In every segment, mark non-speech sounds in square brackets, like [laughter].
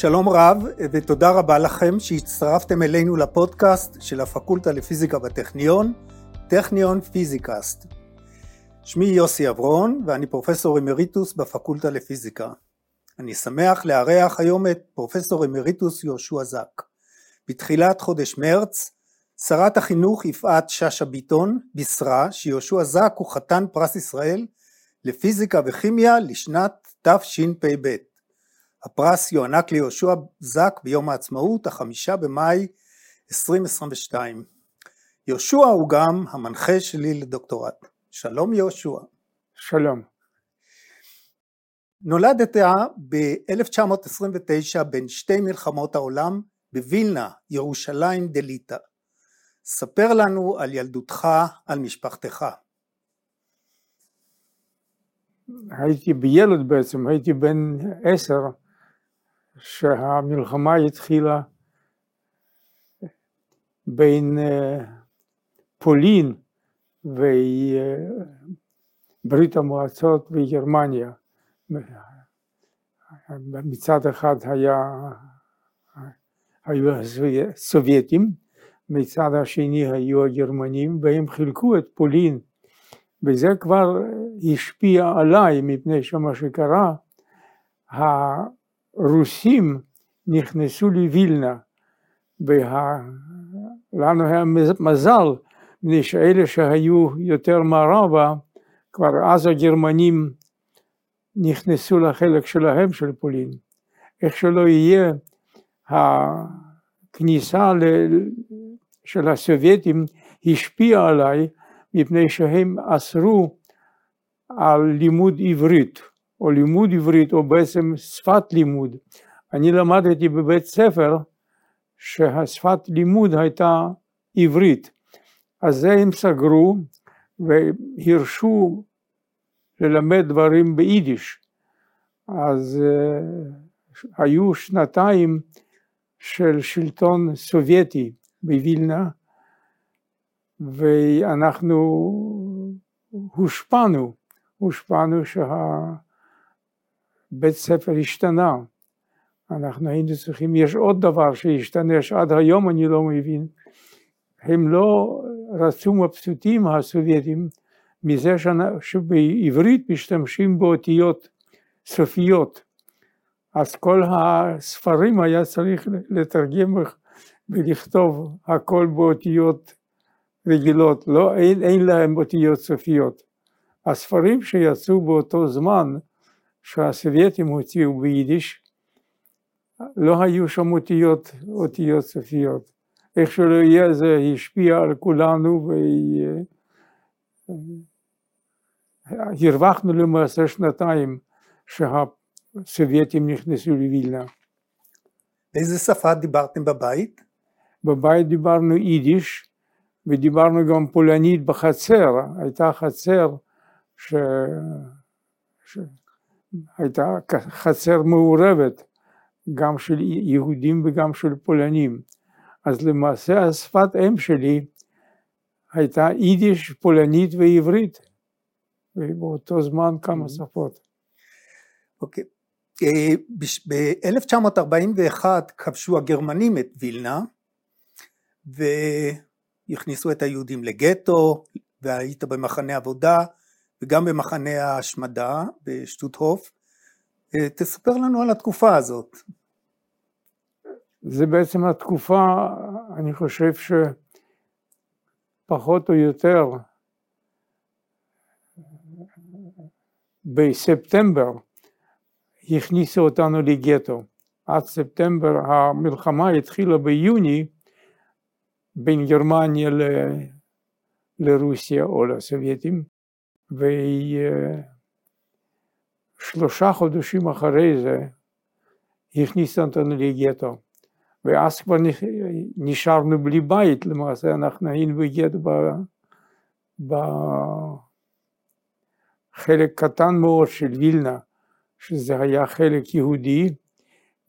שלום רב ותודה רבה לכם שהצטרפתם אלינו לפודקאסט של הפקולטה לפיזיקה בטכניון, טכניון פיזיקאסט. שמי יוסי אברון ואני פרופסור אמריטוס בפקולטה לפיזיקה. אני שמח לארח היום את פרופסור אמריטוס יהושע זק. בתחילת חודש מרץ שרת החינוך יפעת שאשא ביטון בישרה שיהושע זק הוא חתן פרס ישראל לפיזיקה וכימיה לשנת תשפ"ב. הפרס יוענק ליהושע זק ביום העצמאות החמישה במאי 2022. יהושע הוא גם המנחה שלי לדוקטורט. שלום יהושע. שלום. נולדת ב-1929 בין שתי מלחמות העולם בווילנה, ירושלים דליטא. ספר לנו על ילדותך, על משפחתך. הייתי בילד בעצם, הייתי בן עשר שהמלחמה התחילה בין אה, פולין וברית המועצות וגרמניה. מצד אחד היה, היו הסובייטים, מצד השני היו הגרמנים, והם חילקו את פולין, וזה כבר השפיע עליי, מפני שמה שקרה, הרוסים נכנסו לווילנה, ולנו היה מזל, מפני שאלה שהיו יותר מערבה, כבר אז הגרמנים נכנסו לחלק שלהם של פולין. איך שלא יהיה, הכניסה של הסובייטים השפיעה עליי, מפני שהם אסרו על לימוד עברית. או לימוד עברית או בעצם שפת לימוד. אני למדתי בבית ספר שהשפת לימוד הייתה עברית. אז זה הם סגרו והרשו ללמד דברים ביידיש. אז uh, היו שנתיים של שלטון סובייטי בווילנה ואנחנו הושפענו, הושפענו שה... בית ספר השתנה. אנחנו היינו צריכים, יש עוד דבר שהשתנה שעד היום אני לא מבין, הם לא רצו מבסוטים הסובייטים מזה שבעברית משתמשים באותיות סופיות, אז כל הספרים היה צריך לתרגם ולכתוב הכל באותיות רגילות, לא, אין, אין להם אותיות סופיות. הספרים שיצאו באותו זמן שהסובייטים הוציאו ביידיש, לא היו שם אותיות, אותיות סופיות. איך שלא יהיה זה השפיע על כולנו והרווחנו למעשה שנתיים שהסובייטים נכנסו לווילנה. באיזה שפה דיברתם בבית? בבית דיברנו יידיש ודיברנו גם פולנית בחצר, הייתה חצר ש... ש... הייתה חצר מעורבת גם של יהודים וגם של פולנים. אז למעשה השפת אם שלי הייתה יידיש, פולנית ועברית, ובאותו זמן כמה mm-hmm. שפות. אוקיי. אה, ב-1941 כבשו הגרמנים את וילנה והכניסו את היהודים לגטו והיית במחנה עבודה וגם במחנה ההשמדה בשטוטהוף. אה, תספר לנו על התקופה הזאת. זה בעצם התקופה, אני חושב שפחות או יותר בספטמבר הכניסו אותנו לגטו. עד ספטמבר המלחמה התחילה ביוני בין גרמניה ל... לרוסיה או לסובייטים. ושלושה חודשים אחרי זה הכניסו אותנו לגטו. ואז כבר נשארנו בלי בית, למעשה אנחנו היינו בגטו בחלק קטן מאוד של וילנה, שזה היה חלק יהודי,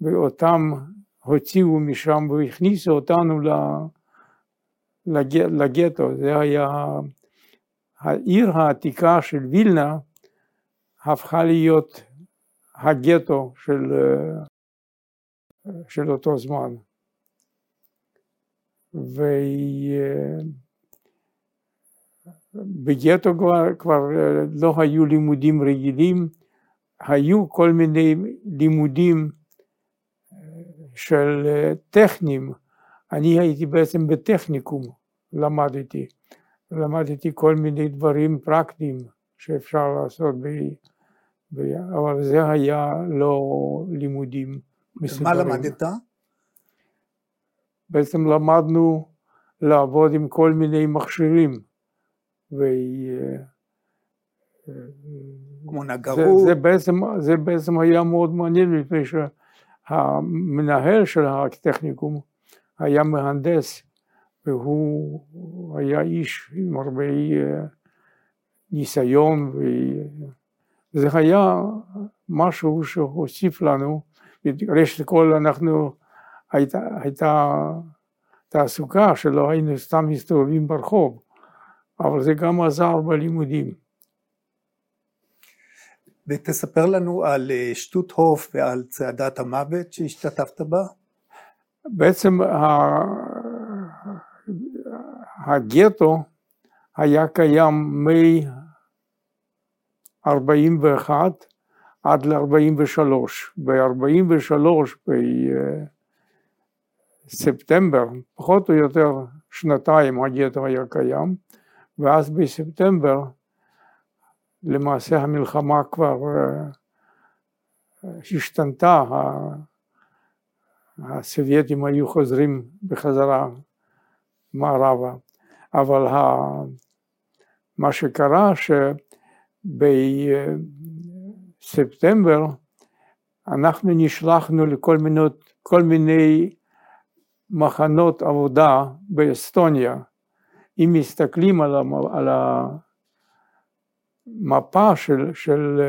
ואותם הוציאו משם והכניסו אותנו לגטו, זה היה העיר העתיקה של וילנה הפכה להיות הגטו של, של אותו זמן. ובגטו כבר, כבר לא היו לימודים רגילים, היו כל מיני לימודים של טכנים, אני הייתי בעצם בטכניקום, למדתי, למדתי כל מיני דברים פרקטיים שאפשר לעשות, ב, ב, אבל זה היה לא לימודים מסודרים. מה למדת? בעצם למדנו לעבוד עם כל מיני מכשירים. ו... כמו נגרות. זה, זה, בעצם, זה בעצם היה מאוד מעניין מפני שהמנהל של הטכניקום היה מהנדס והוא היה איש עם הרבה אה, ניסיון וזה היה משהו שהוסיף לנו, ראשית כל אנחנו הייתה, הייתה תעסוקה שלא היינו סתם מסתובבים ברחוב, אבל זה גם עזר בלימודים. ותספר לנו על אה, שטות הוף ועל צעדת המוות שהשתתפת בה. בעצם הגטו היה קיים מ-41 עד ל-43. ב-43 בספטמבר, פחות או יותר שנתיים הגטו היה קיים, ואז בספטמבר למעשה המלחמה כבר השתנתה, הסובייטים היו חוזרים בחזרה מערבה, אבל מה שקרה שבספטמבר אנחנו נשלחנו לכל מיני, כל מיני מחנות עבודה באסטוניה. אם מסתכלים על, המפה של, של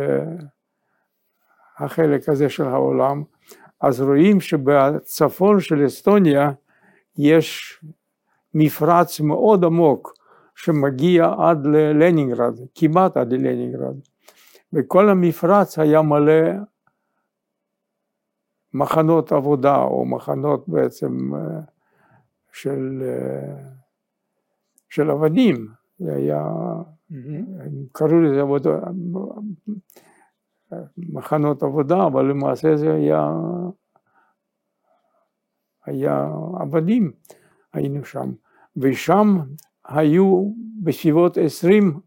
החלק הזה של העולם, אז רואים שבצפון של אסטוניה יש מפרץ מאוד עמוק שמגיע עד ללנינגרד, כמעט עד ללנינגרד, וכל המפרץ היה מלא מחנות עבודה או מחנות בעצם אה, של, אה, של עבדים, זה היה, mm-hmm. קראו לזה עבודה, מחנות עבודה, אבל למעשה זה היה, היה עבדים, היינו שם, ושם היו בסביבות עשרים,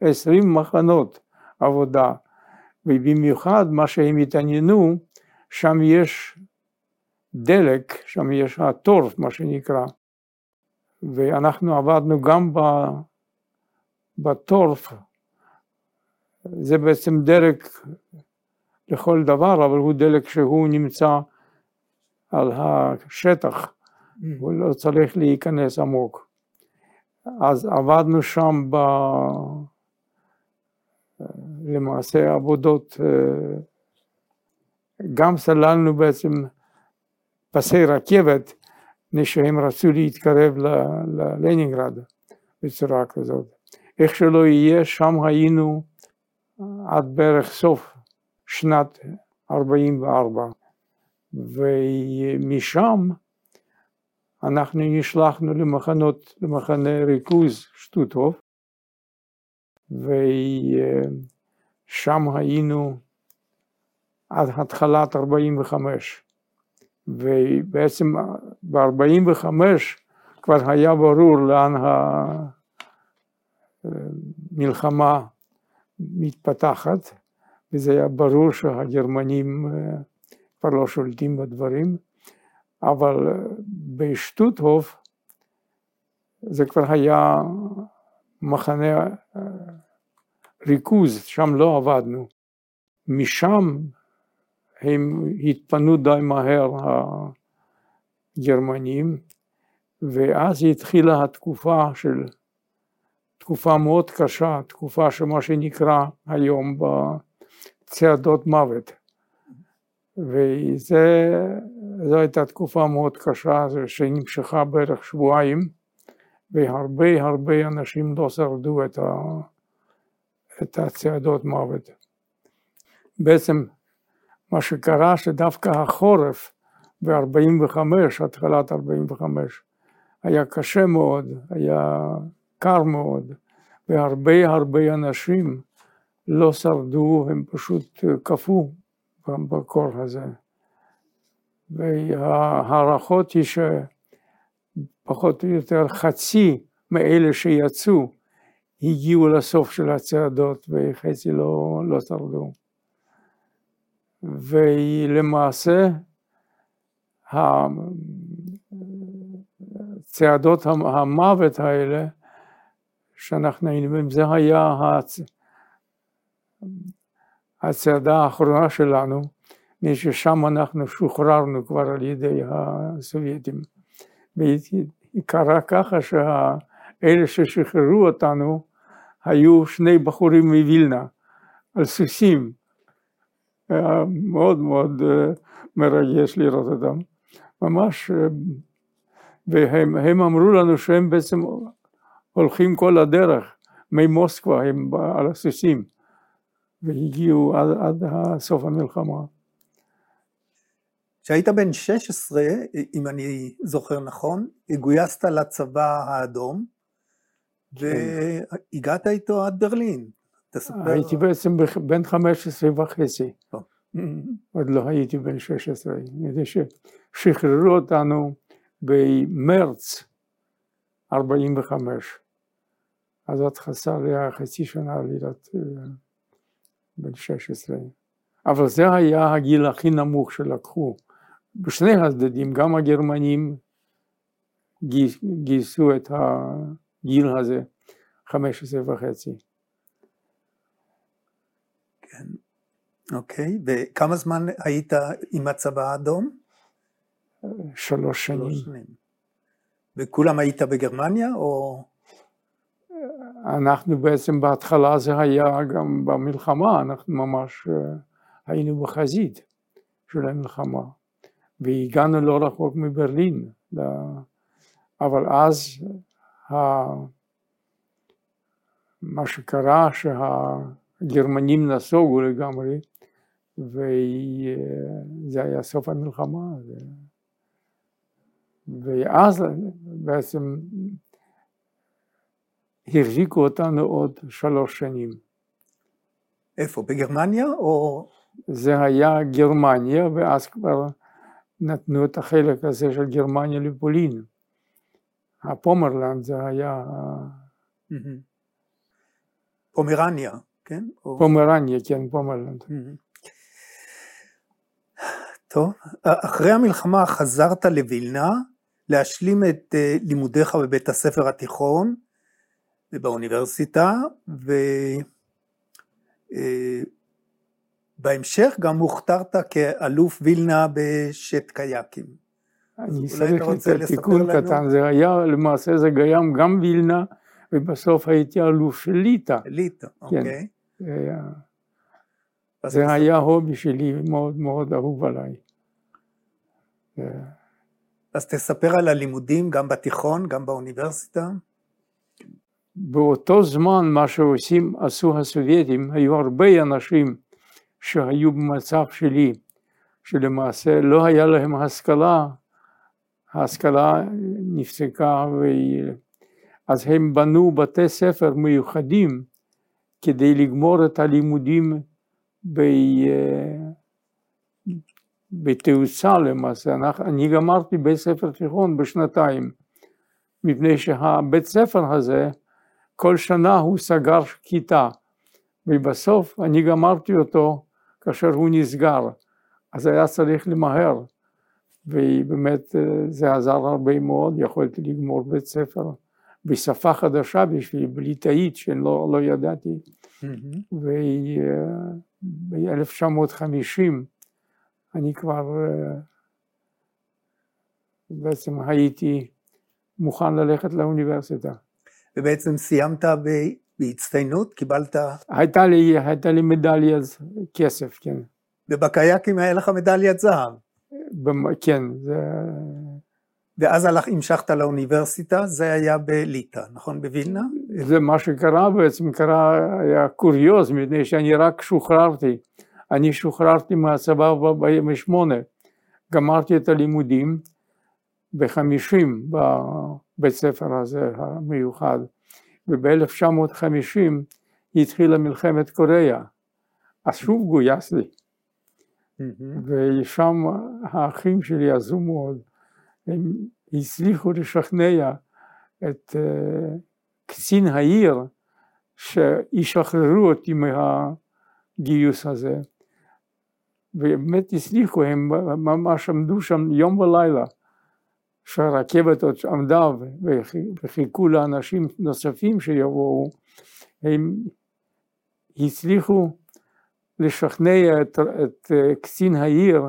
עשרים מחנות עבודה, ובמיוחד מה שהם התעניינו, שם יש דלק, שם יש הטורף מה שנקרא, ואנחנו עבדנו גם בטורף זה בעצם דלק לכל דבר, אבל הוא דלק שהוא נמצא על השטח. הוא לא צריך להיכנס עמוק. אז עבדנו שם ב... למעשה עבודות, גם סללנו בעצם פסי רכבת, מפני שהם רצו להתקרב ללנינגרד בצורה כזאת. איך שלא יהיה, שם היינו עד בערך סוף שנת 44 ומשם אנחנו נשלחנו למחנות, למחנה ריכוז שטוטהוף ושם היינו עד התחלת 45 ובעצם ב-45 כבר היה ברור לאן המלחמה מתפתחת, וזה היה ברור שהגרמנים אה, כבר לא שולטים בדברים, אבל אה, בשטוטהוף זה כבר היה מחנה אה, ריכוז, שם לא עבדנו. משם הם התפנו די מהר הגרמנים, ואז התחילה התקופה של תקופה מאוד קשה, תקופה שמה שנקרא היום בצעדות מוות. וזו הייתה תקופה מאוד קשה שנמשכה בערך שבועיים, והרבה הרבה אנשים לא שרדו את, ה, את הצעדות מוות. בעצם מה שקרה שדווקא החורף ב-45, התחלת 45, היה קשה מאוד, היה קר מאוד, והרבה הרבה אנשים לא שרדו, הם פשוט קפאו בקור הזה. וההערכות היא שפחות או יותר חצי מאלה שיצאו הגיעו לסוף של הצעדות וחצי לא, לא שרדו. ולמעשה הצעדות המוות האלה שאנחנו היינו בהם, זה היה הצ... הצעדה האחרונה שלנו, מפני ששם אנחנו שוחררנו כבר על ידי הסובייטים. והיא קרה ככה שאלה ששחררו אותנו היו שני בחורים מווילנה על סוסים. היה מאוד מאוד אה, מרגש לראות אותם. ממש, אה, והם אמרו לנו שהם בעצם הולכים כל הדרך ממוסקבה, הם על הסוסים, והגיעו עד, עד סוף המלחמה. כשהיית בן 16, אם אני זוכר נכון, גויסת לצבא האדום. והגעת איתו עד ברלין. תספר. הייתי בעצם בן 15 וחצי. עוד לא הייתי בן 16. אני יודע ששחררו אותנו במרץ 45. אז עוד חסר לי חצי שנה להיות אה, בן 16. אבל זה היה הגיל הכי נמוך שלקחו. בשני הצדדים, גם הגרמנים גייסו את הגיל הזה, 15 וחצי. כן, אוקיי, וכמה זמן היית עם הצבא האדום? שלוש שנים. שלוש שנים. וכולם היית בגרמניה או? אנחנו בעצם בהתחלה זה היה גם במלחמה, אנחנו ממש אה, היינו בחזית של המלחמה. והגענו לא רחוק מברלין, אבל אז מה שקרה שהגרמנים נסוגו לגמרי וזה היה סוף המלחמה ואז בעצם החזיקו אותנו עוד שלוש שנים. איפה? בגרמניה או? זה היה גרמניה ואז כבר נתנו את החלק הזה של גרמניה לפולין. הפומרלנד זה היה... פומרניה, כן? פומרניה, כן, פומרלנד. טוב, אחרי המלחמה חזרת לווילנה להשלים את אה, לימודיך בבית הספר התיכון ובאוניברסיטה, ו... בהמשך גם הוכתרת כאלוף וילנה בשט קייקים. אני צריך לתת תיקון קטן, זה היה, למעשה זה קיים גם וילנה, ובסוף הייתי אלוף של ליטא. ליטא, כן. אוקיי. זה היה הובי שלי מאוד מאוד אהוב עליי. אז תספר על הלימודים גם בתיכון, גם באוניברסיטה. באותו זמן מה שעושים, עשו הסובייטים, היו הרבה אנשים שהיו במצב שלי, שלמעשה לא היה להם השכלה, ההשכלה נפסקה, ו... אז הם בנו בתי ספר מיוחדים כדי לגמור את הלימודים ב... בתאוצה למעשה, אני גמרתי בית ספר תיכון בשנתיים, מפני שהבית ספר הזה, כל שנה הוא סגר כיתה, ובסוף אני גמרתי אותו כאשר הוא נסגר, אז היה צריך למהר, ובאמת אה, זה עזר הרבה מאוד, יכולתי לגמור בית ספר בשפה חדשה בשבילי, בליטאית שלא לא ידעתי, mm-hmm. וב-1950 אני כבר אה, בעצם הייתי מוכן ללכת לאוניברסיטה. ובעצם סיימת בהצטיינות? קיבלת... הייתה לי, הייתה לי מדליית כסף, כן. ובקייקים היה לך מדליית זהב. במ... כן, זה... ואז הלך, המשכת לאוניברסיטה, זה היה בליטא, נכון? בווילנה? זה מה שקרה בעצם, קרה, היה קוריוז, מפני שאני רק שוחררתי. אני שוחררתי מהצבא ב-48, גמרתי את הלימודים בחמישים בבית ספר הזה המיוחד, וב-1950 התחילה מלחמת קוריאה, אז שוב גויסתי. ושם האחים שלי עזו מאוד, הם הצליחו לשכנע את אה, קצין העיר שישחררו אותי מהגיוס הזה. ובאמת הצליחו, הם ממש עמדו שם יום ולילה, שהרכבת עוד עמדה וחיכו לאנשים נוספים שיבואו, הם הצליחו לשכנע את, את אה, קצין העיר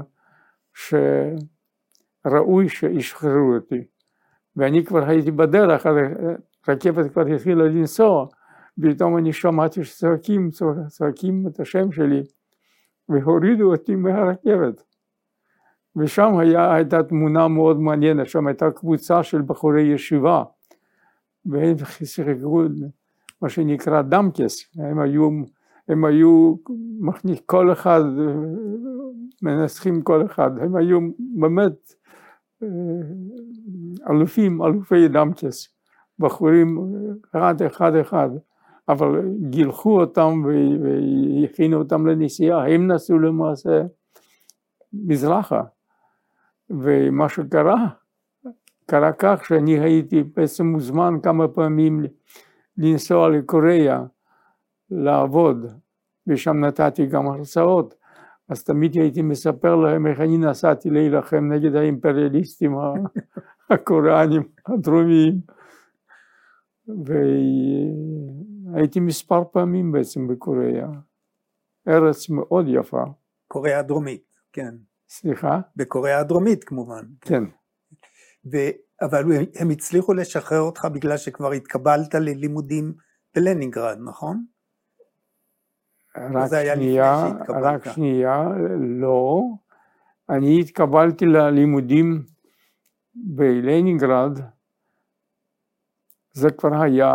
שראוי שישחררו אותי. ואני כבר הייתי בדרך, הרכבת כבר התחילה לנסוע, ופתאום אני שמעתי שצועקים, צועקים את השם שלי, והורידו אותי מהרכבת. ושם היה, הייתה תמונה מאוד מעניינת, שם הייתה קבוצה של בחורי ישיבה, והם שיחקו מה שנקרא דמקס, הם היו הם היו כל אחד, מנסחים כל אחד, הם היו באמת אה, אלופים, אלופי דמצ'ס, בחורים אחד אחד אחד, אבל גילחו אותם והכינו אותם לנסיעה, הם נסעו למעשה מזרחה, ומה שקרה, קרה כך שאני הייתי בעצם מוזמן כמה פעמים לנסוע לקוריאה לעבוד, ושם נתתי גם הרצאות, אז תמיד הייתי מספר להם איך אני נסעתי להילחם נגד האימפריאליסטים [laughs] הקוראנים הדרומיים. והייתי מספר פעמים בעצם בקוריאה, ארץ מאוד יפה. קוריאה הדרומית, כן. סליחה? בקוריאה הדרומית כמובן. כן. ו... אבל הם הצליחו לשחרר אותך בגלל שכבר התקבלת ללימודים בלנינגרד, נכון? רק שנייה, רק שנייה, לא. אני התקבלתי ללימודים בלנינגרד, זה כבר היה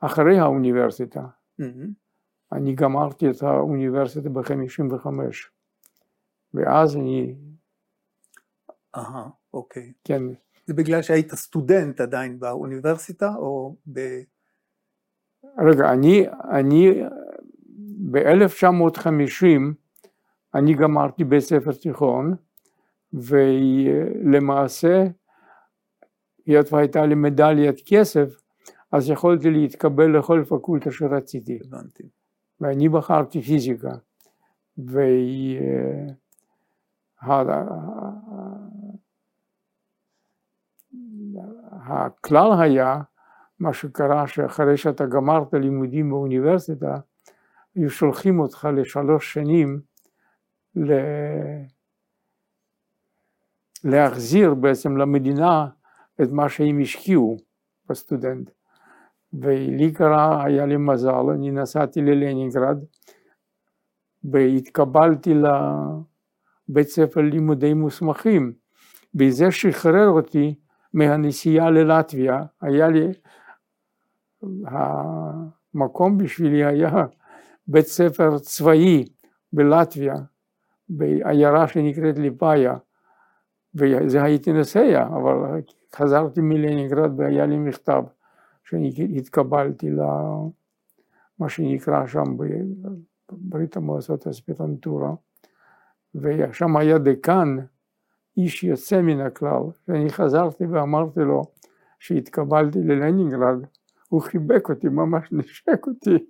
אחרי האוניברסיטה. Mm-hmm. אני גמרתי את האוניברסיטה ב-55, ואז אני... אהה, אוקיי. כן. זה בגלל שהיית סטודנט עדיין באוניברסיטה, או ב... רגע, אני, אני ב-1950 אני גמרתי בית ספר תיכון, ולמעשה, היות והייתה לי מדליית כסף, אז יכולתי להתקבל לכל פקולטה שרציתי. הבנתי. ואני בחרתי פיזיקה. והכלל היה, מה שקרה שאחרי שאתה גמרת לימודים באוניברסיטה, היו שולחים אותך לשלוש שנים ל... להחזיר בעצם למדינה את מה שהם השקיעו בסטודנט. ולי קרה, היה לי מזל, אני נסעתי ללנינגרד והתקבלתי לבית ספר לימודי מוסמכים, וזה שחרר אותי מהנסיעה ללטביה, היה לי, המקום בשבילי היה בית ספר צבאי בלטביה, בעיירה שנקראת ליפאיה, וזה הייתי נוסע, אבל חזרתי מלנינגרד והיה לי מכתב שאני התקבלתי למה שנקרא שם בברית המועצות האספירנטורה, ושם היה דקן, איש יוצא מן הכלל, ואני חזרתי ואמרתי לו שהתקבלתי ללנינגרד, הוא חיבק אותי, ממש נשק אותי.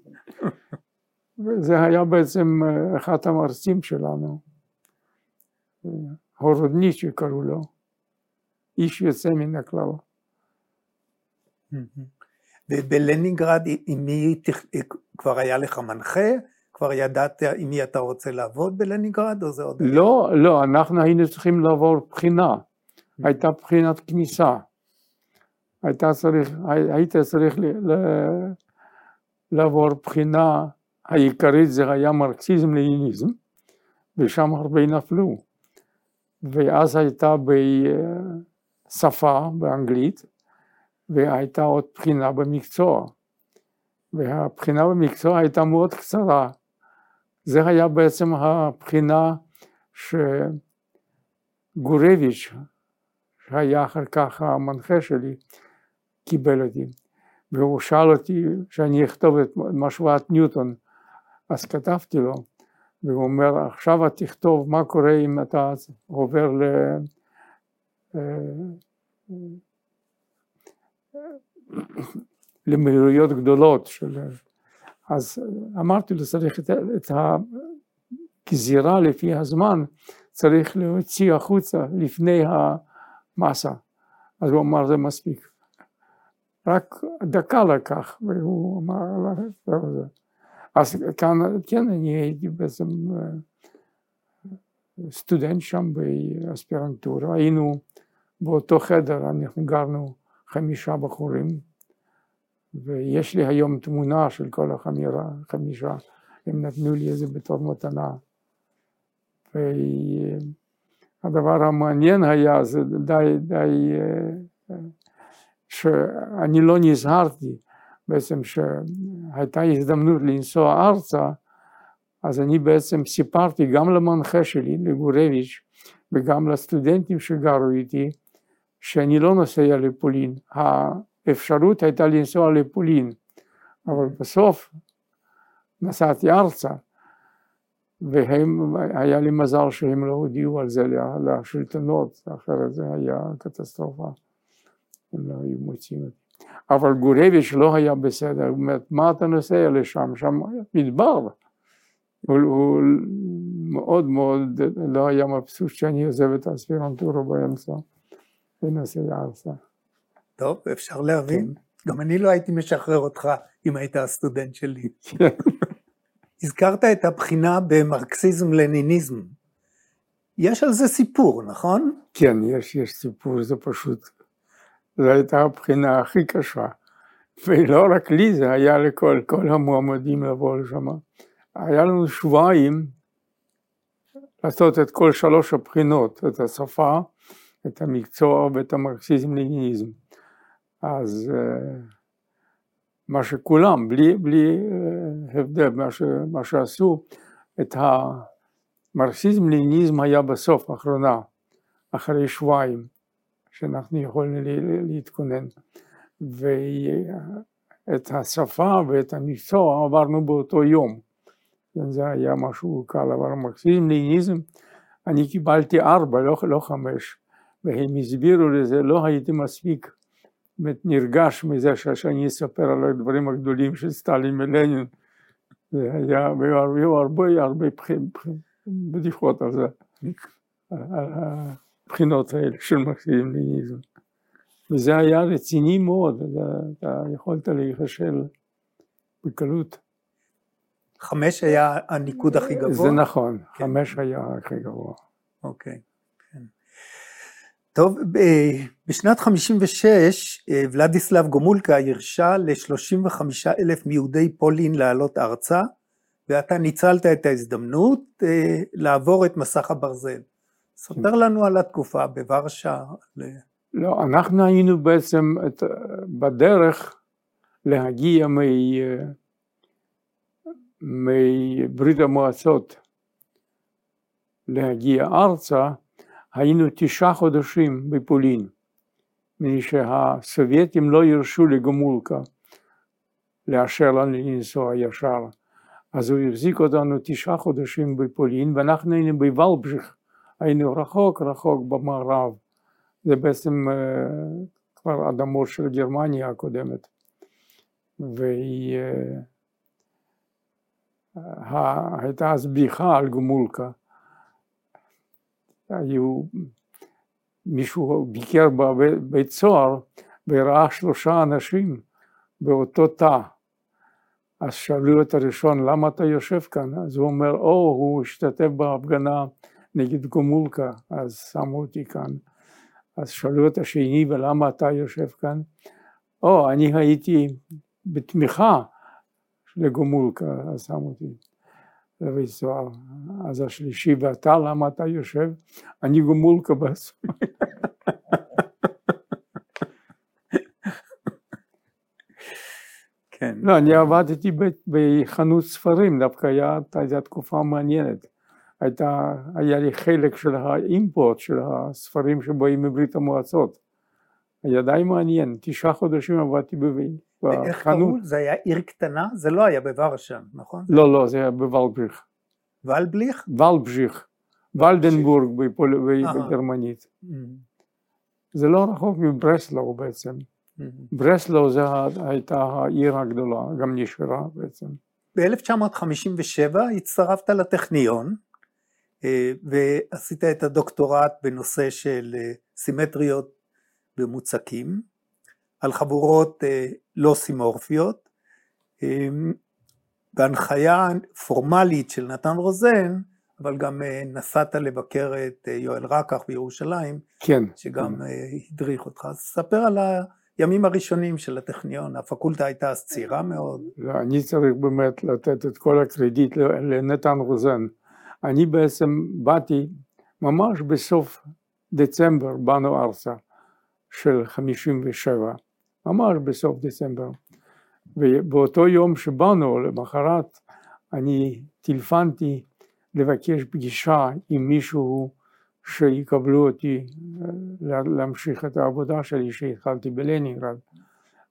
[laughs] וזה היה בעצם אה, אחד המרצים שלנו, הורודניצ'י קראו לו, איש יוצא מן הכלל. ובלנינגרד, עם מי כבר היה לך מנחה? כבר ידעת עם מי אתה רוצה לעבוד בלנינגרד, או זה עוד... לא, לא, אנחנו היינו צריכים לעבור בחינה. הייתה בחינת כניסה. היית צריך, היית צריך לעבור בחינה העיקרית זה היה מרקסיזם לניניזם, ושם הרבה נפלו. ואז הייתה בשפה, באנגלית, והייתה עוד בחינה במקצוע. והבחינה במקצוע הייתה מאוד קצרה. זה היה בעצם הבחינה גורביץ', שהיה אחר כך המנחה שלי, קיבל אותי. והוא שאל אותי שאני אכתוב את משוואת ניוטון, אז כתבתי לו, והוא אומר, עכשיו אתה תכתוב מה קורה אם אתה עובר ל... למהירויות גדולות של... אז אמרתי לו, צריך את, את הגזירה לפי הזמן, צריך להוציא החוצה לפני המסה. אז הוא אמר, זה מספיק. רק דקה לקח, והוא אמר, זהו זה. אז כאן, כן, אני הייתי בעצם סטודנט שם באספירנטורה, היינו באותו חדר, אנחנו גרנו חמישה בחורים, ויש לי היום תמונה של כל החמירה, חמישה, הם נתנו לי את זה בתור מתנה. והדבר המעניין היה, זה די, די, שאני לא נזהרתי, בעצם שהייתה הזדמנות לנסוע ארצה, אז אני בעצם סיפרתי גם למנחה שלי, לגורביץ', וגם לסטודנטים שגרו איתי, שאני לא נוסע לפולין. האפשרות הייתה לנסוע לפולין, אבל בסוף נסעתי ארצה, והיה לי מזל שהם לא הודיעו על זה לשלטונות, אחרת זה היה קטסטרופה, הם לא היו מוצאים אותי. אבל גורביץ' לא היה בסדר, הוא אומר, מה אתה נוסע לשם? שם מדבר. הוא, הוא מאוד מאוד לא היה מבסוט שאני עוזב את האספירנטורה באמצע ונוסע ארצה. טוב, אפשר להבין. כן. גם אני לא הייתי משחרר אותך אם היית הסטודנט שלי. כן. [laughs] הזכרת את הבחינה במרקסיזם-לניניזם. יש על זה סיפור, נכון? כן, יש, יש סיפור, זה פשוט זו הייתה הבחינה הכי קשה. ולא רק לי, זה היה לכל כל המועמדים לבוא לשם. היה לנו שבועיים לעשות את כל שלוש הבחינות, את השפה, את המקצוע ואת המרקסיזם-לניניזם. אז אה, מה שכולם, בלי, בלי אה, הבדל, מה, ש, מה שעשו, את המרקסיזם-לניניזם היה בסוף, האחרונה, אחרי שבועיים. שאנחנו יכולנו להתכונן. ואת השפה ואת המקצוע עברנו באותו יום. זה היה משהו קל, אבל המרקסיזם ליניזם, אני קיבלתי ארבע, לא, לא חמש, והם הסבירו לזה, לא הייתי מספיק נרגש מזה שאני אספר על הדברים הגדולים של סטלין ולנין. זה היה, והיו הרבה הרבה בדיחות על זה. הבחינות האלה של מרקסיזם לניזם. וזה היה רציני מאוד, אתה יכולת להיכשל בקלות. חמש היה הניקוד הכי גבוה? זה נכון, כן. חמש היה הכי גבוה. אוקיי. טוב, בשנת 56 אה, ולדיסלב גומולקה הרשה ל-35 אלף מיהודי פולין לעלות ארצה, ואתה ניצלת את ההזדמנות אה, לעבור את מסך הברזל. ספר לנו על התקופה בוורשה. לא, אנחנו היינו בעצם את, בדרך להגיע מברית המועצות להגיע ארצה, היינו תשעה חודשים בפולין, מפני שהסובייטים לא הרשו לגמולקה לאשר לנו לנסוע ישר. אז הוא החזיק אותנו תשעה חודשים בפולין, ואנחנו היינו בוולבז'יך, היינו רחוק רחוק במערב, זה בעצם כבר אדמות של גרמניה הקודמת. והיא הייתה אז בדיחה על גמולקה. היו, מישהו ביקר בבית סוהר וראה שלושה אנשים באותו תא. אז שאלו את הראשון, למה אתה יושב כאן? אז הוא אומר, או, הוא השתתף בהפגנה נגד גומולקה, אז שמו אותי כאן. אז שאלו את השני, ולמה אתה יושב כאן? או, אני הייתי בתמיכה לגומולקה, אז שמו אותי סוהר. אז השלישי, ואתה, למה אתה יושב? אני גומולקה בעצמי. כן. לא, אני עבדתי בחנות ספרים, דווקא הייתה תקופה מעניינת. הייתה, היה לי חלק של האימפורט של הספרים שבאים מברית המועצות. היה די מעניין, תשעה חודשים עבדתי בחנות. איך קראו? זה היה עיר קטנה? זה לא היה בוורשה, נכון? לא, לא, זה היה בוולבריך. ולבליך? ולבז'יך, ולדנבורג בגרמנית. Mm. זה לא רחוק מברסלו בעצם. Mm. ברסלו זה הייתה העיר הגדולה, גם נשארה בעצם. ב-1957 הצטרפת לטכניון אה, ועשית את הדוקטורט בנושא של אה, סימטריות במוצקים על חבורות אה, לא סימורפיות. בהנחיה פורמלית של נתן רוזן אבל גם נסעת לבקר את יואל רקח בירושלים כן. שגם הדריך אותך. אז ספר על הימים הראשונים של הטכניון. הפקולטה הייתה אז צעירה מאוד. לא, אני צריך באמת לתת את כל הקרדיט לנתן רוזן. אני בעצם באתי ממש בסוף דצמבר באנו ארצה של 57, ממש בסוף דצמבר. ובאותו יום שבאנו, למחרת, אני טילפנתי לבקש פגישה עם מישהו שיקבלו אותי להמשיך את העבודה שלי שהתחלתי בלנינגרד.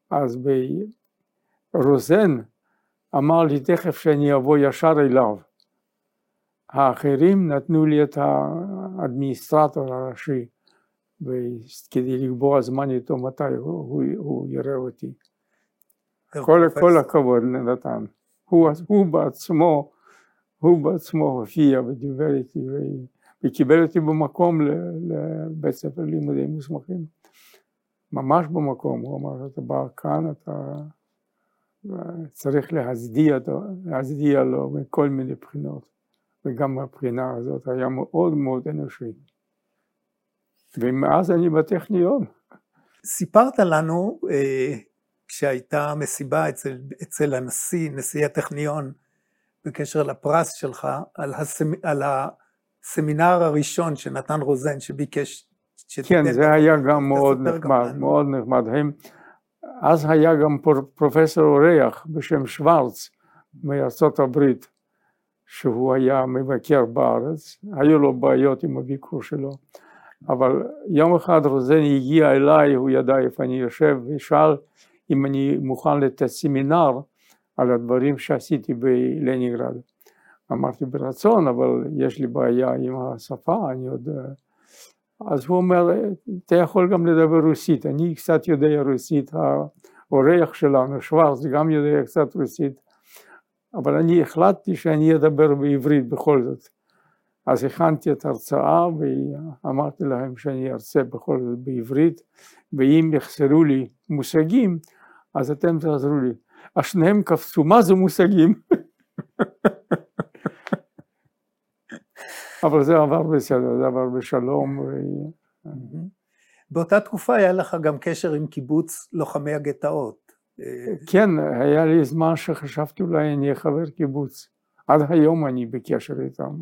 אז ברוזן אמר לי תכף שאני אבוא ישר אליו. האחרים נתנו לי את האדמיניסטרטור הראשי כדי לקבוע זמן איתו מתי הוא, הוא יראה אותי. כל, כל הכבוד לנתן. הוא, הוא בעצמו, הוא בעצמו הופיע ודיבר איתי וקיבל אותי במקום לבית ספר לימודי מוסמכים. ממש במקום, הוא אמר, אתה בא כאן, אתה צריך להצדיע, להצדיע לו מכל מיני בחינות. וגם מהבחינה הזאת היה מאוד מאוד אנושי. ומאז אני בטכניון. סיפרת לנו אה, כשהייתה מסיבה אצל, אצל הנשיא, נשיא הטכניון, בקשר לפרס שלך, על, הסמ, על הסמינר הראשון שנתן רוזן שביקש כן, זה היה גם מאוד נחמד, גם מאוד נחמד. הם, אז היה גם פרופסור אורח בשם שוורץ מארצות הברית, שהוא היה מבקר בארץ, היו לו בעיות עם הביקור שלו, אבל יום אחד רוזן הגיע אליי, הוא ידע איפה אני יושב, ושאל אם אני מוכן לתת סמינר על הדברים שעשיתי בלנינגרד. אמרתי ברצון, אבל יש לי בעיה עם השפה, אני עוד... אז הוא אומר, אתה יכול גם לדבר רוסית, אני קצת יודע רוסית, האורח שלנו, שוורץ, גם יודע קצת רוסית, אבל אני החלטתי שאני אדבר בעברית בכל זאת. אז הכנתי את ההרצאה ואמרתי להם שאני ארצה בכל זאת בעברית, ואם יחסרו לי מושגים, אז אתם תעזרו לי. אז שניהם קפצו, מה זה מושגים? [laughs] אבל זה עבר בסדר, זה עבר בשלום. ו... באותה תקופה היה לך גם קשר עם קיבוץ לוחמי הגטאות. כן, היה לי זמן שחשבתי אולי אני אהיה חבר קיבוץ. עד היום אני בקשר איתם.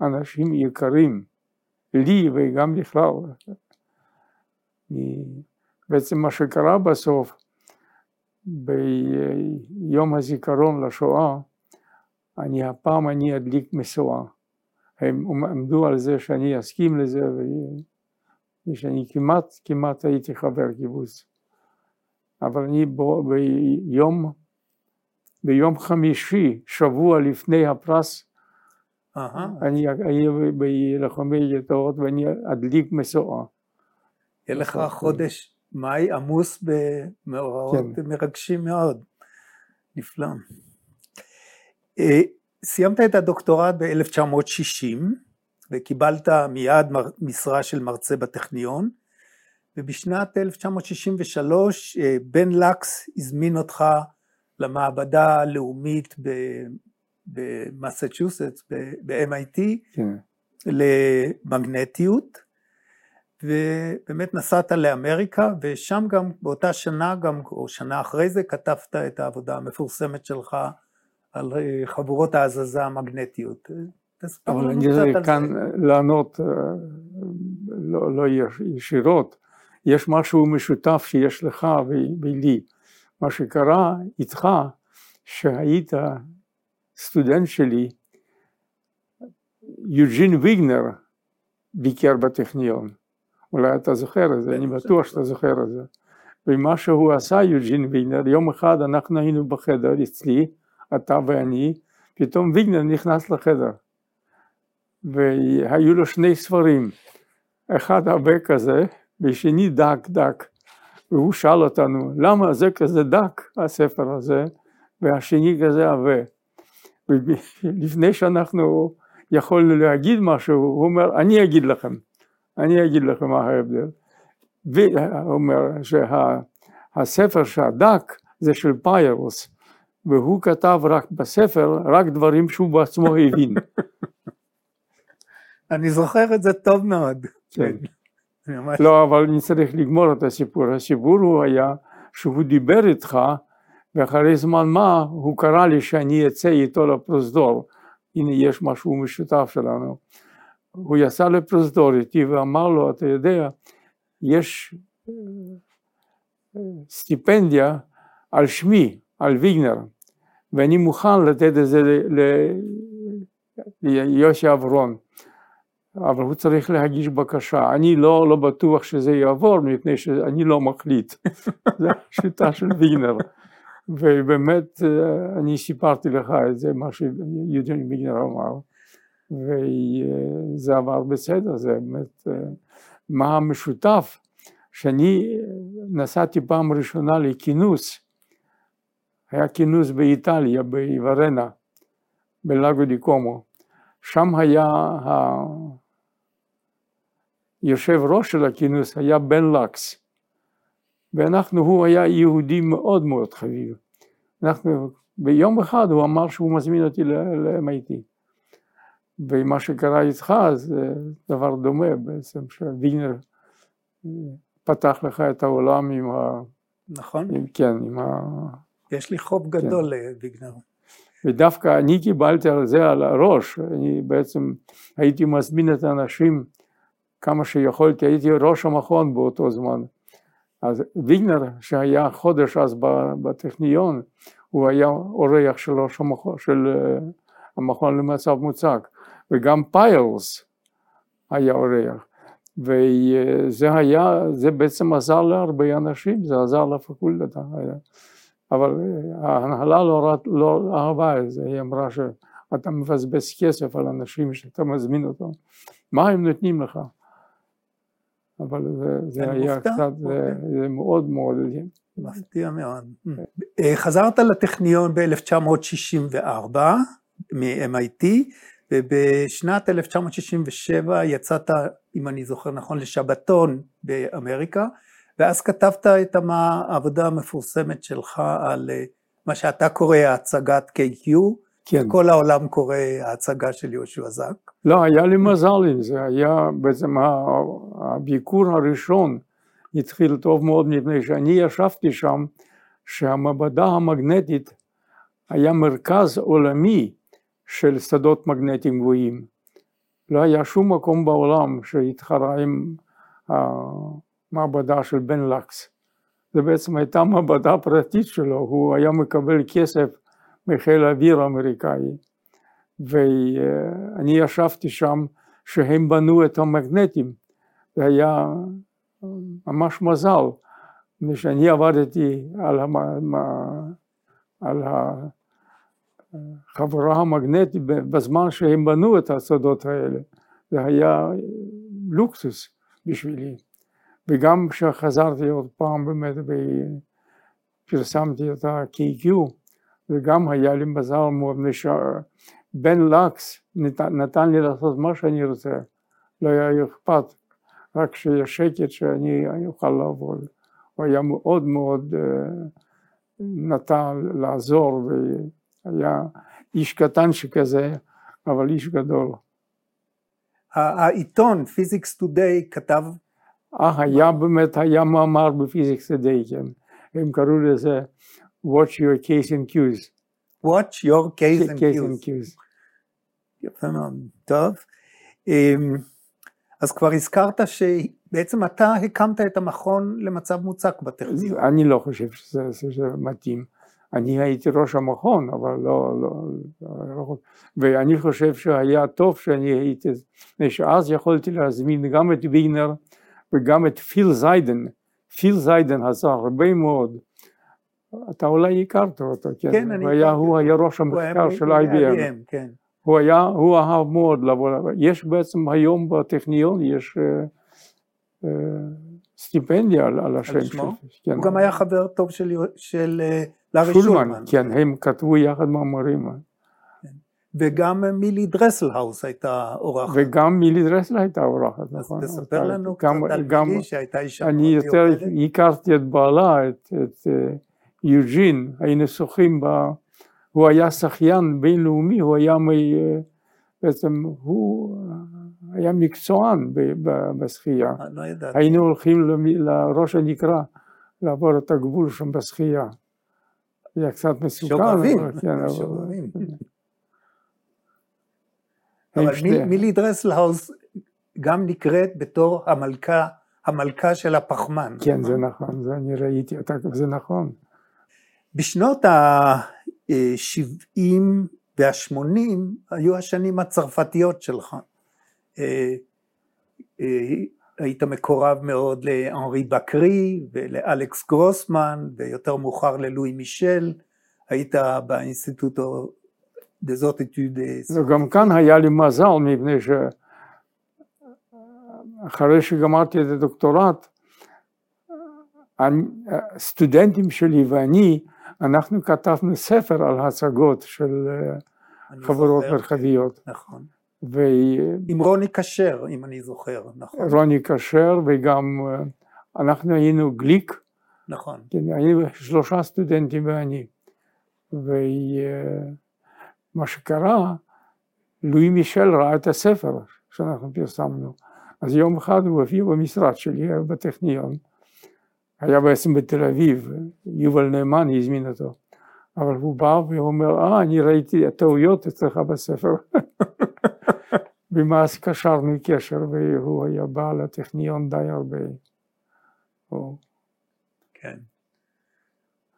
אנשים יקרים, לי וגם בכלל. בעצם מה שקרה בסוף, ביום הזיכרון לשואה, אני הפעם אני אדליק משואה. הם עמדו על זה שאני אסכים לזה ושאני כמעט כמעט הייתי חבר קיבוץ. אבל אני ביום, ביום חמישי, שבוע לפני הפרס, אני אהיה בלוחמי גטאות ואני אדליק משואה. יהיה לך חודש מאי עמוס במאורעות כן. מרגשים מאוד. נפלא. אה, סיימת את הדוקטורט ב-1960 וקיבלת מיד משרה של מרצה בטכניון. ובשנת 1963 אה, בן לקס הזמין אותך למעבדה הלאומית במסצ'וסטס, ב-MIT, כן. למגנטיות, ובאמת נסעת לאמריקה, ושם גם באותה שנה, גם, או שנה אחרי זה, כתבת את העבודה המפורסמת שלך על אה, חבורות ההזזה המגנטיות. אבל אני רוצה כאן לענות אה, לא, לא ישירות, יש משהו משותף שיש לך ולי. מה שקרה איתך, שהיית סטודנט שלי, יוג'ין ויגנר ביקר בטכניון. אולי אתה זוכר את זה, אני בטוח שאתה זוכר את זה. ומה שהוא עשה, יוג'ין ויגנר, יום אחד אנחנו היינו בחדר אצלי, אתה ואני, פתאום ויגנר נכנס לחדר. והיו לו שני ספרים, אחד הרבה כזה, ושני דק דק. והוא שאל אותנו, למה זה כזה דק, הספר הזה, והשני כזה עבה. [laughs] ולפני שאנחנו יכולנו להגיד משהו, הוא אומר, אני אגיד לכם, אני אגיד לכם מה ההבדל. והוא אומר שהספר שהדק זה של פיירוס, והוא כתב רק בספר, רק דברים שהוא בעצמו [laughs] הבין. אני זוכר את זה טוב מאוד. כן. ממש... לא, אבל אני צריך לגמור את הסיפור. הסיפור הוא היה שהוא דיבר איתך, ואחרי זמן מה הוא קרא לי שאני אצא איתו לפרוזדור. הנה יש משהו משותף שלנו. הוא יצא לפרוזדור איתי ואמר לו, אתה יודע, יש סטיפנדיה על שמי, על ויגנר, ואני מוכן לתת את זה ליוסי אברון. אבל הוא צריך להגיש בקשה. אני לא, לא בטוח שזה יעבור, מפני שאני לא מחליט. [laughs] זו השיטה של וינר. ובאמת, אה, אני סיפרתי לך את זה, מה שיודן וינר אמר, וזה עבר בסדר, זה באמת, אה, מה המשותף? שאני נסעתי פעם ראשונה לכינוס, היה כינוס באיטליה, באיברנה, בלאגו די קומו. שם היה יושב ראש של הכינוס היה בן לקס, ואנחנו, הוא היה יהודי מאוד מאוד חביב. אנחנו, ביום אחד הוא אמר שהוא מזמין אותי ל-MIT. ומה שקרה איתך זה דבר דומה בעצם, שווינר פתח לך את העולם עם ה... נכון. עם, כן, עם ה... יש לי חוב. גדול כן. לוויגנר. ודווקא אני קיבלתי על זה על הראש, אני בעצם הייתי מזמין את האנשים כמה שיכולתי, הייתי ראש המכון באותו זמן. אז ויגנר, שהיה חודש אז בטכניון, הוא היה אורח של ראש המכון, של אה, המכון למצב מוצק, וגם פיילס היה אורח. וזה היה, זה בעצם עזר להרבה אנשים, זה עזר לפקולטה. אבל אה, ההנהלה לא, לא אהבה את זה, היא אמרה שאתה מבזבז כסף על אנשים שאתה מזמין אותם, מה הם נותנים לך? אבל זה, זה היה מופתע? קצת, זה, אוקיי. זה מאוד מאוד... מפתיע מאוד. אה, חזרת לטכניון ב-1964 מ-MIT, ובשנת 1967 יצאת, אם אני זוכר נכון, לשבתון באמריקה, ואז כתבת את העבודה המפורסמת שלך על אה, מה שאתה קורא הצגת KQ, כן. כל העולם קורא ההצגה של יהושע זק. לא, היה לי מזל עם זה, היה בעצם הביקור הראשון התחיל טוב מאוד מפני שאני ישבתי שם, שהמעבדה המגנטית היה מרכז עולמי של שדות מגנטיים גבוהים. לא היה שום מקום בעולם שהתחרה עם המעבדה של בן לקס. זה בעצם הייתה מעבדה פרטית שלו, הוא היה מקבל כסף מחיל האוויר האמריקאי, ואני ישבתי שם שהם בנו את המגנטים, זה היה ממש מזל, מפני שאני עבדתי על, המ... על החברה המגנטית בזמן שהם בנו את השדות האלה, זה היה לוקסוס בשבילי. וגם כשחזרתי עוד פעם באמת ופרסמתי את ה-KQ, וגם היה לי מזל מאוד, בן לקס נתן לי לעשות מה שאני רוצה, לא היה אכפת, רק שיהיה שקט שאני אוכל לעבוד. הוא היה מאוד מאוד אה, נתן לעזור והיה איש קטן שכזה, אבל איש גדול. העיתון Physics Today כתב... אה, היה באמת, היה מאמר ב Physics Today, כן. הם קראו לזה watch your case and cues. Watch your case and cues. יפה מאוד, טוב. אמ, אז כבר הזכרת שבעצם אתה הקמת את המכון למצב מוצק בטכניון. אני לא חושב שזה, שזה מתאים. אני הייתי ראש המכון, אבל לא, לא, לא, ואני חושב שהיה טוב שאני הייתי, שאז יכולתי להזמין גם את ויגנר וגם את פיל זיידן, פיל זיידן עשה הרבה מאוד, אתה אולי הכרת אותו, כן, כן אני היה, הוא היה ראש המחקר של IBM, כן. הוא היה, הוא אהב מאוד לבוא, יש בעצם היום בטכניון, יש אה, אה, סטיפנדיה על, על השם שלו. כן. הוא גם היה חבר טוב של, של אה, לארי שולמן. כן, הם כתבו יחד מאמרים. וגם מילי דרסלהאוס הייתה אורחת. וגם מילי דרסל הייתה אורחת, נכון. אז תספר לנו גם, קצת על מילי שהייתה אישה אני יותר. הכרתי את בעלה, את, את יוג'ין, היינו שוחים ב... הוא היה שחיין בינלאומי, הוא היה מ... אה, בעצם, הוא היה מקצוען בשחייה. אה, לא ידעתי. היינו הולכים לראש הנקרה לעבור את הגבול שם בשחייה. זה היה קצת מסוכן. שובבים, אבל כן, שובבים. [laughs] אבל מילי דרסלהאוס גם נקראת בתור המלכה, המלכה של הפחמן. כן, זה נכון, זה אני ראיתי אותה, זה נכון. בשנות ה-70 וה-80 היו השנים הצרפתיות שלך. אה, אה, היית מקורב מאוד לאנרי בקרי ולאלכס גרוסמן ויותר מאוחר ללואי מישל, היית באינסטיטוטו דזות אתודס. וגם כאן היה לי מזל מפני שאחרי שגמרתי את הדוקטורט, הסטודנטים שלי ואני, אנחנו כתבנו ספר על הצגות של אה, חברות זוכר, מרחביות, כן, נכון. ורוני עם רוני כשר, אם אני זוכר, נכון. כשר וגם אה, אנחנו היינו גליק, נכון. כן, היינו שלושה סטודנטים ואני. ומה שקרה, לואי מישל ראה את הספר שאנחנו פרסמנו. אז יום אחד הוא הופיע במשרד שלי, בטכניון, היה בעצם בתל אביב, יובל נאמן הזמין אותו. אבל הוא בא והוא אומר, אה, אני ראיתי הטעויות אצלך בספר. [laughs] ומאז קשרנו קשר, והוא היה בא לטכניון די הרבה. הוא- כן.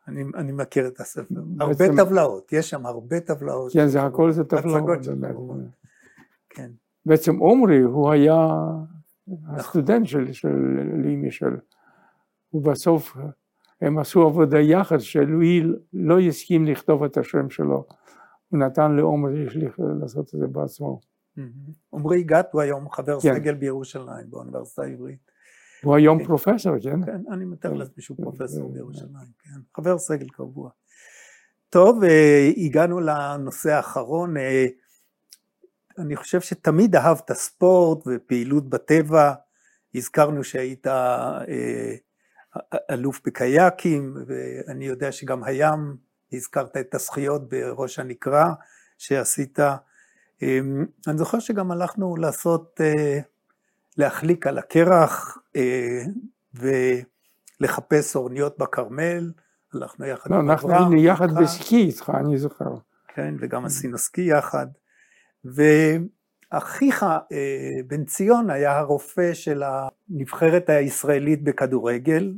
אני, אני מכיר את הספר. בעצם- הרבה טבלאות, יש שם הרבה טבלאות. כן, זה הכל זה טבלאות. של. כן, בעצם עומרי הוא היה הסטודנט של, של לואי מישל. ובסוף הם עשו עבודה יחד שלואי לא הסכים לכתוב את השם שלו. הוא נתן לעומרי לעשות את זה בעצמו. מהמם. עמרי גת הוא היום חבר כן. סגל בירושלים באוניברסיטה העברית. הוא היום כן. פרופסור, כן? כן, אני מתאר לעצמי שהוא כן, פרופסור בירושלים, כן, חבר סגל קבוע. טוב, אה, הגענו לנושא האחרון. אה, אני חושב שתמיד אהבת ספורט ופעילות בטבע. הזכרנו שהיית אה, אלוף בקייקים, ואני יודע שגם הים, הזכרת את הזכיות בראש הנקרה שעשית. אה, אני זוכר שגם הלכנו לעשות, אה, להחליק על הקרח אה, ולחפש אורניות בכרמל, הלכנו יחד לא, אנחנו היינו יחד. בסקי איתך, אני זוכר. כן, וגם עשינו סקי יחד. ואחיך אה, בן ציון היה הרופא של הנבחרת הישראלית בכדורגל,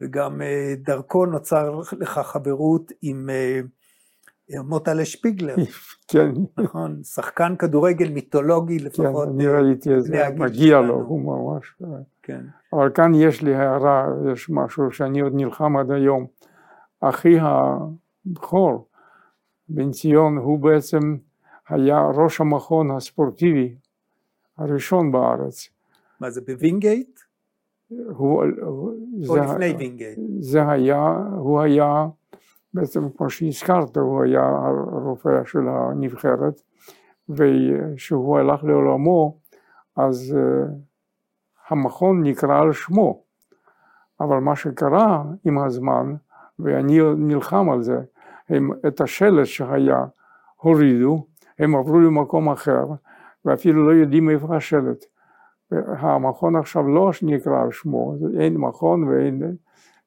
וגם אה, דרכו נוצר לך חברות עם אה, מוטלה שפיגלר, [laughs] כן, נכון? שחקן כדורגל מיתולוגי כן, לפחות. אני אה, ראיתי את זה, מגיע לו. הוא ממש... כן, אבל כאן יש לי הערה, יש משהו שאני עוד נלחם עד היום. אחי הבכור, בן ציון, הוא בעצם היה ראש המכון הספורטיבי הראשון בארץ. מה זה בווינגייט? הוא, זה, לפני וינגייט? זה היה, הוא היה, בעצם כמו שהזכרת, הוא היה הרופא של הנבחרת, וכשהוא הלך לעולמו, אז אה, המכון נקרא על שמו. אבל מה שקרה עם הזמן, ואני נלחם על זה, הם את השלט שהיה הורידו, הם עברו למקום אחר, ואפילו לא יודעים איפה השלט. המכון עכשיו לא נקרא על שמו, אין מכון ואין,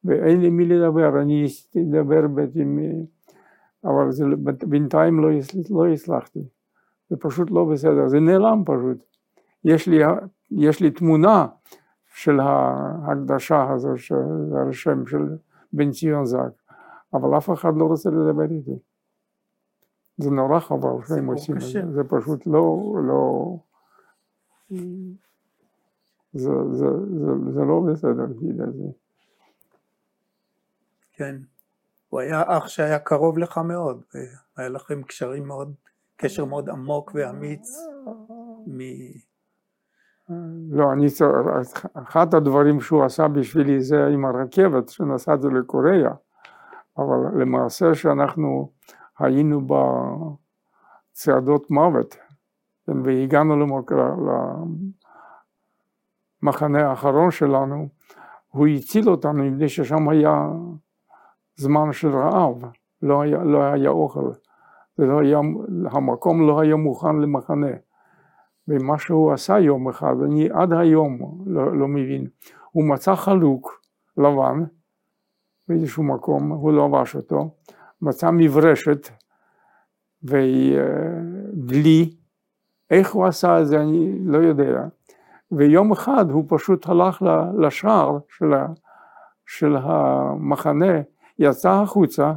ואין עם מי לדבר, אני אדבר עם... אבל זה, בינתיים לא, לא הצלחתי, זה פשוט לא בסדר, זה נעלם פשוט. יש לי, יש לי תמונה של ההקדשה הזו, של השם של בן ציון זק, אבל אף אחד לא רוצה לדבר איתי. זה נורא חבל שהם עושים את זה, זה פשוט לא, לא, זה, זה, זה, זה לא בסדר, גיל הזה. כן, הוא היה אח שהיה קרוב לך מאוד, והיה לכם קשרים מאוד, קשר מאוד עמוק ואמיץ מ... לא, אני, אחד הדברים שהוא עשה בשבילי זה עם הרכבת, שנסעתי לקוריאה, אבל למעשה שאנחנו היינו בצעדות מוות, והגענו למחנה האחרון שלנו, הוא הציל אותנו מפני ששם היה זמן של רעב, לא היה, לא היה אוכל, לא היה, המקום לא היה מוכן למחנה. ומה שהוא עשה יום אחד, אני עד היום לא, לא מבין, הוא מצא חלוק לבן באיזשהו מקום, הוא לבש אותו, מצא מברשת ודלי, איך הוא עשה את זה אני לא יודע, ויום אחד הוא פשוט הלך לשער של, של המחנה, יצא החוצה,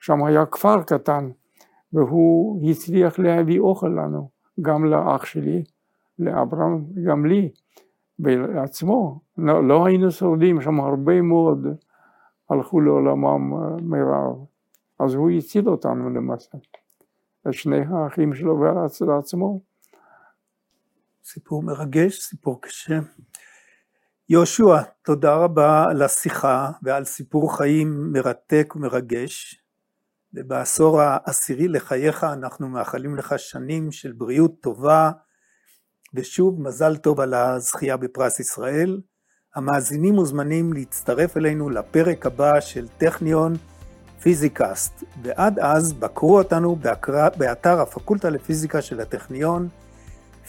שם היה כפר קטן, והוא הצליח להביא אוכל לנו, גם לאח שלי, לאברהם, גם לי, בעצמו, לא, לא היינו שורדים, שם הרבה מאוד הלכו לעולמם מרעב, אז הוא הציל אותנו למעשה, את שני האחים שלו ולעצמו. סיפור מרגש, סיפור קשה. יהושע, תודה רבה על השיחה ועל סיפור חיים מרתק ומרגש. ובעשור העשירי לחייך אנחנו מאחלים לך שנים של בריאות טובה, ושוב מזל טוב על הזכייה בפרס ישראל. המאזינים מוזמנים להצטרף אלינו לפרק הבא של טכניון פיזיקאסט, ועד אז בקרו אותנו באתר הפקולטה לפיזיקה של הטכניון,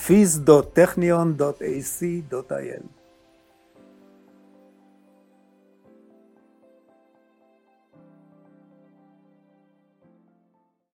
phys.technion.ac.il